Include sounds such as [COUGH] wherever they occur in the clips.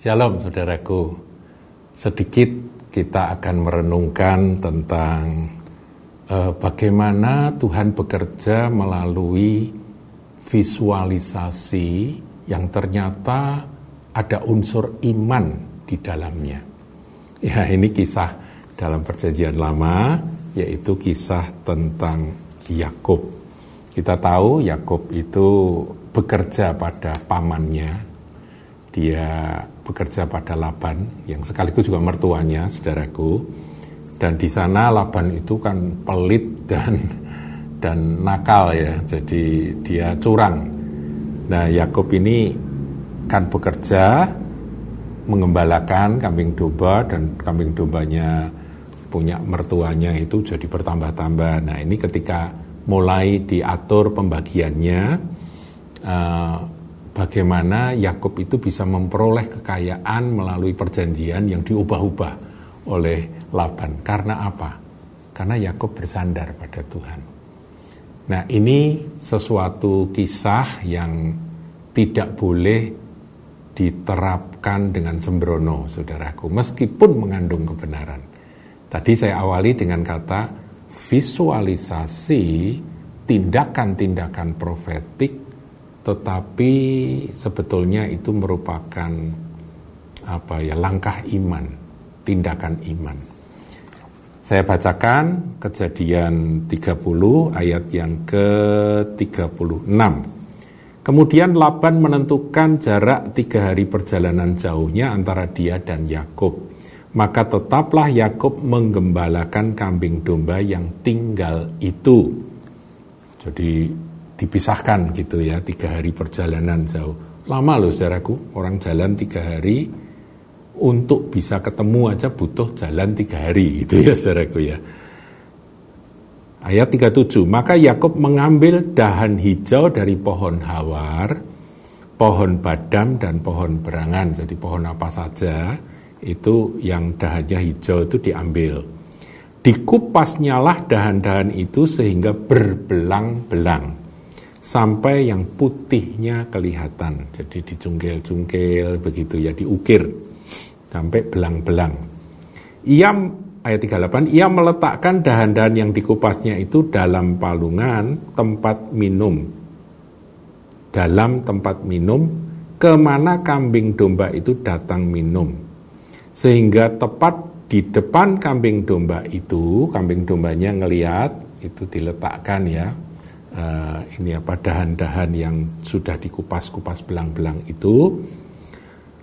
Shalom saudaraku. Sedikit kita akan merenungkan tentang uh, bagaimana Tuhan bekerja melalui visualisasi yang ternyata ada unsur iman di dalamnya. Ya, ini kisah dalam perjanjian lama yaitu kisah tentang Yakub. Kita tahu Yakub itu bekerja pada pamannya. Dia bekerja pada Laban yang sekaligus juga mertuanya, saudaraku. Dan di sana Laban itu kan pelit dan [LAUGHS] dan nakal ya, jadi dia curang. Nah, Yakub ini kan bekerja mengembalakan kambing domba dan kambing dombanya punya mertuanya itu jadi bertambah-tambah. Nah, ini ketika mulai diatur pembagiannya uh, bagaimana Yakub itu bisa memperoleh kekayaan melalui perjanjian yang diubah-ubah oleh Laban. Karena apa? Karena Yakub bersandar pada Tuhan. Nah, ini sesuatu kisah yang tidak boleh diterapkan dengan sembrono, saudaraku, meskipun mengandung kebenaran. Tadi saya awali dengan kata visualisasi tindakan-tindakan profetik tetapi sebetulnya itu merupakan apa ya langkah iman, tindakan iman. Saya bacakan kejadian 30 ayat yang ke-36. Kemudian Laban menentukan jarak tiga hari perjalanan jauhnya antara dia dan Yakub. Maka tetaplah Yakub menggembalakan kambing domba yang tinggal itu. Jadi dipisahkan gitu ya tiga hari perjalanan jauh. Lama loh saudaraku orang jalan tiga hari untuk bisa ketemu aja butuh jalan tiga hari gitu ya saudaraku ya. Ayat 37 maka Yakub mengambil dahan hijau dari pohon hawar pohon badam dan pohon berangan. Jadi pohon apa saja itu yang dahannya hijau itu diambil. Dikupasnyalah dahan-dahan itu sehingga berbelang-belang sampai yang putihnya kelihatan. Jadi dicungkil-cungkil begitu ya, diukir sampai belang-belang. Ia ayat 38, ia meletakkan dahan-dahan yang dikupasnya itu dalam palungan tempat minum. Dalam tempat minum ke mana kambing domba itu datang minum. Sehingga tepat di depan kambing domba itu, kambing dombanya ngeliat, itu diletakkan ya, uh, ini apa dahan-dahan yang sudah dikupas-kupas belang-belang itu.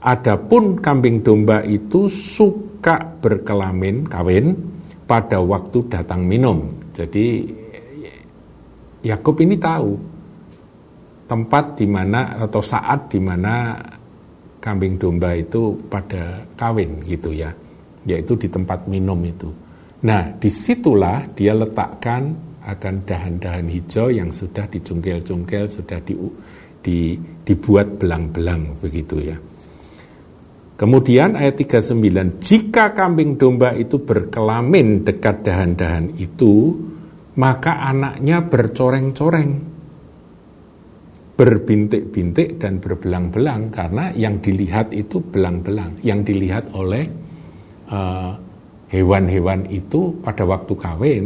Adapun kambing domba itu suka berkelamin kawin pada waktu datang minum. Jadi Yakub ini tahu tempat di mana atau saat di mana kambing domba itu pada kawin gitu ya, yaitu di tempat minum itu. Nah, di situlah dia letakkan akan dahan-dahan hijau yang sudah dicungkel-cungkel, sudah di, di, dibuat belang-belang begitu ya. Kemudian ayat 39, jika kambing domba itu berkelamin dekat dahan-dahan itu, maka anaknya bercoreng-coreng, berbintik-bintik dan berbelang-belang karena yang dilihat itu belang-belang, yang dilihat oleh uh, hewan-hewan itu pada waktu kawin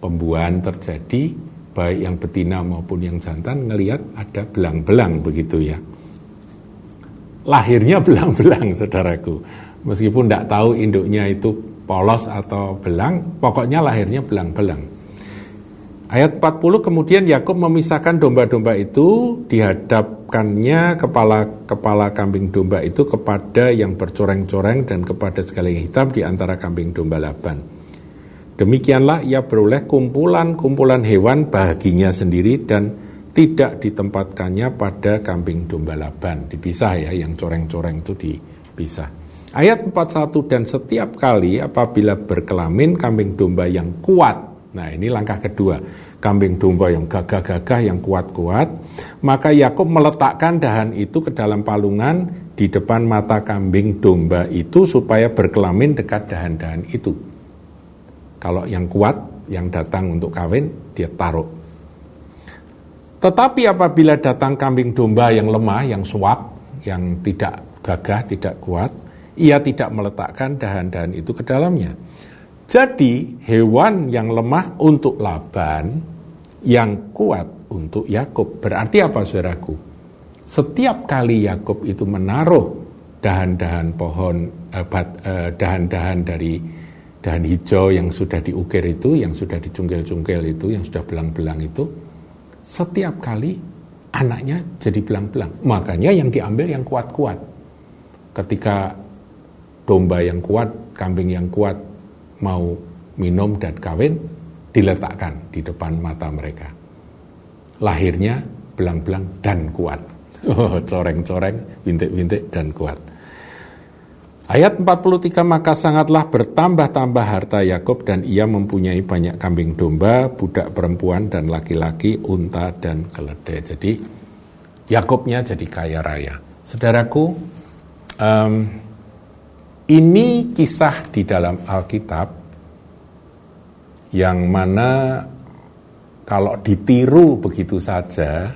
pembuahan terjadi baik yang betina maupun yang jantan ngelihat ada belang-belang begitu ya. Lahirnya [LAUGHS] belang-belang saudaraku. Meskipun tidak tahu induknya itu polos atau belang, pokoknya lahirnya belang-belang. Ayat 40 kemudian Yakub memisahkan domba-domba itu dihadapkannya kepala kepala kambing domba itu kepada yang bercoreng-coreng dan kepada segala yang hitam di antara kambing domba Laban. Demikianlah ia beroleh kumpulan-kumpulan hewan bahaginya sendiri dan tidak ditempatkannya pada kambing domba laban. Dipisah ya, yang coreng-coreng itu dipisah. Ayat 41, dan setiap kali apabila berkelamin kambing domba yang kuat, nah ini langkah kedua, kambing domba yang gagah-gagah, yang kuat-kuat, maka Yakub meletakkan dahan itu ke dalam palungan di depan mata kambing domba itu supaya berkelamin dekat dahan-dahan itu. Kalau yang kuat, yang datang untuk kawin, dia taruh. Tetapi apabila datang kambing domba yang lemah, yang suak, yang tidak gagah, tidak kuat, ia tidak meletakkan dahan-dahan itu ke dalamnya. Jadi hewan yang lemah untuk Laban, yang kuat untuk Yakub. Berarti apa saudaraku? Setiap kali Yakub itu menaruh dahan-dahan pohon, eh, eh, dahan-dahan dari dahan hijau yang sudah diukir itu, yang sudah dicungkil-cungkil itu, yang sudah belang-belang itu, setiap kali anaknya jadi belang-belang. Makanya yang diambil yang kuat-kuat. Ketika domba yang kuat, kambing yang kuat mau minum dan kawin, diletakkan di depan mata mereka. Lahirnya belang-belang dan kuat. [LAUGHS] Coreng-coreng, bintik-bintik dan kuat. Ayat 43 maka sangatlah bertambah-tambah harta Yakob dan ia mempunyai banyak kambing domba, budak perempuan dan laki-laki, unta dan keledai. Jadi Yakobnya jadi kaya raya. Saudaraku, um, ini kisah di dalam Alkitab yang mana kalau ditiru begitu saja,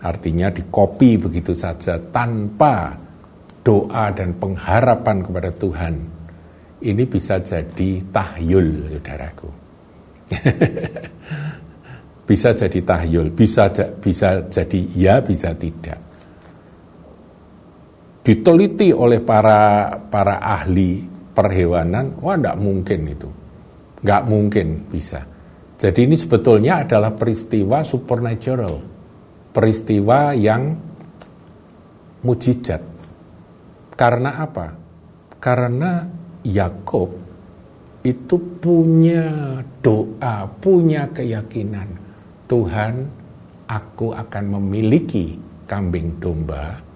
artinya dikopi begitu saja tanpa doa dan pengharapan kepada Tuhan ini bisa jadi tahyul saudaraku. [LAUGHS] Bisa jadi tahyul bisa bisa jadi ya bisa tidak. Diteliti oleh para para ahli perhewanan wah tidak mungkin itu. Nggak mungkin bisa. Jadi ini sebetulnya adalah peristiwa supernatural. Peristiwa yang mujizat karena apa? Karena Yakob itu punya doa, punya keyakinan Tuhan, aku akan memiliki kambing domba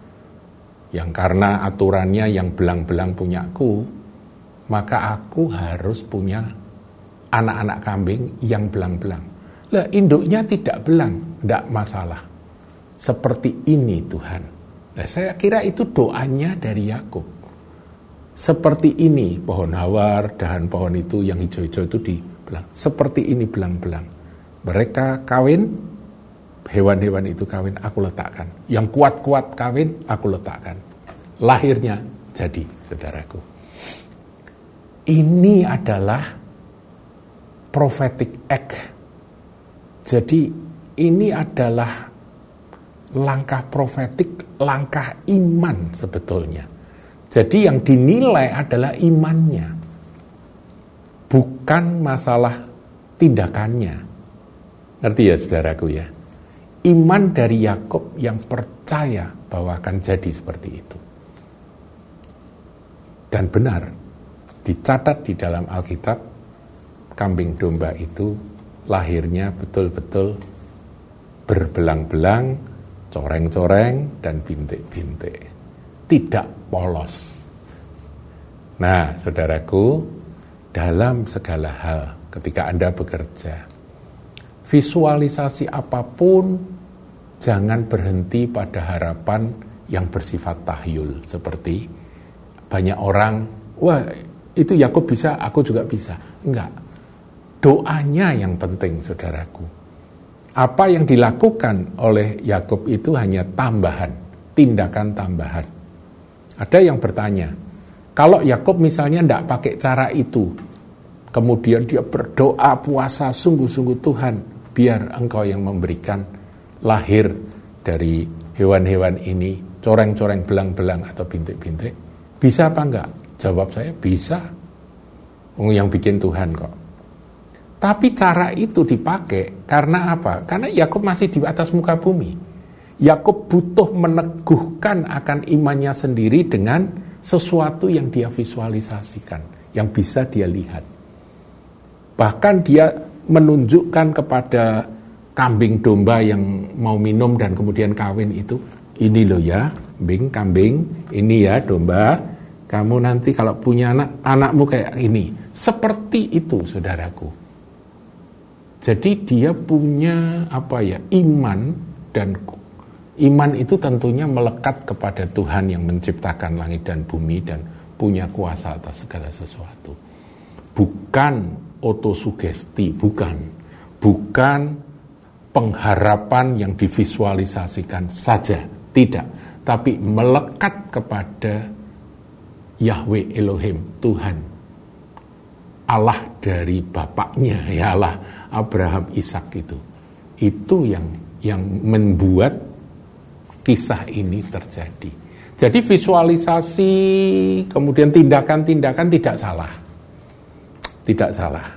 yang karena aturannya yang belang-belang punyaku, maka aku harus punya anak-anak kambing yang belang-belang. Lah induknya tidak belang, tidak masalah. Seperti ini Tuhan. Nah, saya kira itu doanya dari Yakub. Seperti ini pohon hawar, dahan pohon itu yang hijau-hijau itu dibelang. Seperti ini belang-belang. Mereka kawin, hewan-hewan itu kawin, aku letakkan. Yang kuat-kuat kawin, aku letakkan. Lahirnya jadi, saudaraku. Ini adalah prophetic act. Jadi ini adalah langkah profetik, langkah iman sebetulnya. Jadi yang dinilai adalah imannya, bukan masalah tindakannya. Ngerti ya saudaraku ya? Iman dari Yakob yang percaya bahwa akan jadi seperti itu. Dan benar, dicatat di dalam Alkitab, kambing domba itu lahirnya betul-betul berbelang-belang, coreng-coreng dan bintik-bintik. Tidak polos. Nah, saudaraku, dalam segala hal ketika Anda bekerja, visualisasi apa pun jangan berhenti pada harapan yang bersifat tahyul seperti banyak orang, wah itu Yakub bisa, aku juga bisa. Enggak. Doanya yang penting, saudaraku apa yang dilakukan oleh Yakub itu hanya tambahan, tindakan tambahan. Ada yang bertanya, kalau Yakub misalnya tidak pakai cara itu, kemudian dia berdoa puasa sungguh-sungguh Tuhan, biar engkau yang memberikan lahir dari hewan-hewan ini, coreng-coreng belang-belang atau bintik-bintik, bisa apa enggak? Jawab saya, bisa. Yang bikin Tuhan kok. Tapi cara itu dipakai karena apa? Karena Yakub masih di atas muka bumi. Yakub butuh meneguhkan akan imannya sendiri dengan sesuatu yang dia visualisasikan, yang bisa dia lihat. Bahkan dia menunjukkan kepada kambing domba yang mau minum dan kemudian kawin itu, ini loh ya, bing kambing, ini ya domba, kamu nanti kalau punya anak, anakmu kayak ini. Seperti itu saudaraku. Jadi dia punya apa ya iman dan iman itu tentunya melekat kepada Tuhan yang menciptakan langit dan bumi dan punya kuasa atas segala sesuatu. Bukan otosugesti, bukan. Bukan pengharapan yang divisualisasikan saja, Tidak, tapi melekat kepada Yahweh Elohim, Tuhan. Allah dari bapaknya, ya Allah, Abraham Ishak itu. Itu yang yang membuat kisah ini terjadi. Jadi visualisasi, kemudian tindakan-tindakan tidak salah. Tidak salah.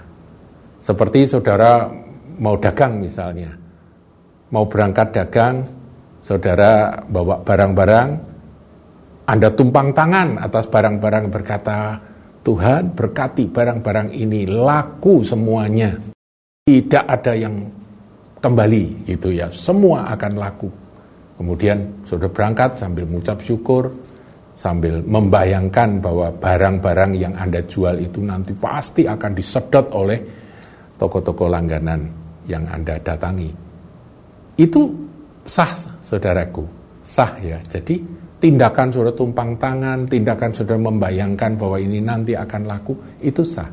Seperti saudara mau dagang misalnya. Mau berangkat dagang, saudara bawa barang-barang, Anda tumpang tangan atas barang-barang berkata, Tuhan berkati barang-barang ini laku semuanya. Tidak ada yang kembali gitu ya. Semua akan laku. Kemudian sudah berangkat sambil mengucap syukur, sambil membayangkan bahwa barang-barang yang Anda jual itu nanti pasti akan disedot oleh toko-toko langganan yang Anda datangi. Itu sah, saudaraku, sah ya. Jadi tindakan sudah tumpang tangan, tindakan sudah membayangkan bahwa ini nanti akan laku, itu sah.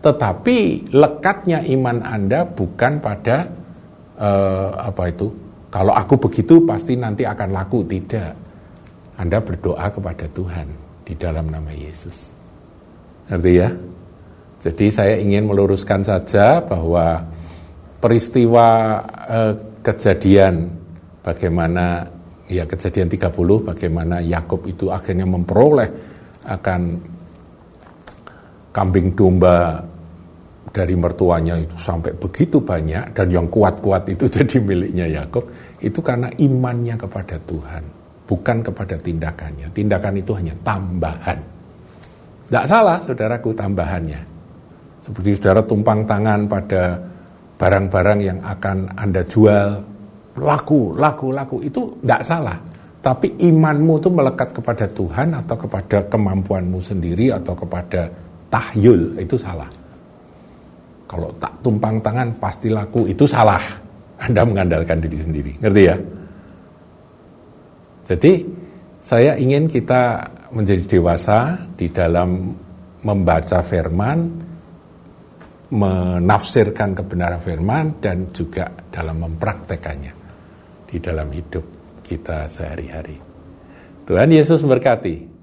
Tetapi lekatnya iman Anda bukan pada uh, apa itu kalau aku begitu pasti nanti akan laku. Tidak. Anda berdoa kepada Tuhan di dalam nama Yesus. Ngerti ya? Jadi saya ingin meluruskan saja bahwa peristiwa eh, kejadian bagaimana ya kejadian 30 bagaimana Yakub itu akhirnya memperoleh akan kambing domba dari mertuanya itu sampai begitu banyak dan yang kuat-kuat itu [LAUGHS] jadi miliknya Yakub itu karena imannya kepada Tuhan bukan kepada tindakannya. Tindakan itu hanya tambahan. Tidak salah saudaraku tambahannya. Seperti saudara tumpang tangan pada barang-barang yang akan anda jual laku laku laku itu tidak salah tapi imanmu itu melekat kepada Tuhan atau kepada kemampuanmu sendiri atau kepada tahyul itu salah kalau tak tumpang tangan pasti laku, itu salah. [LAUGHS] Anda mengandalkan diri sendiri. Ngerti ya? Jadi saya ingin kita menjadi dewasa di dalam membaca firman, menafsirkan kebenaran firman, dan juga dalam mempraktekannya di dalam hidup kita sehari-hari. Tuhan Yesus berkati.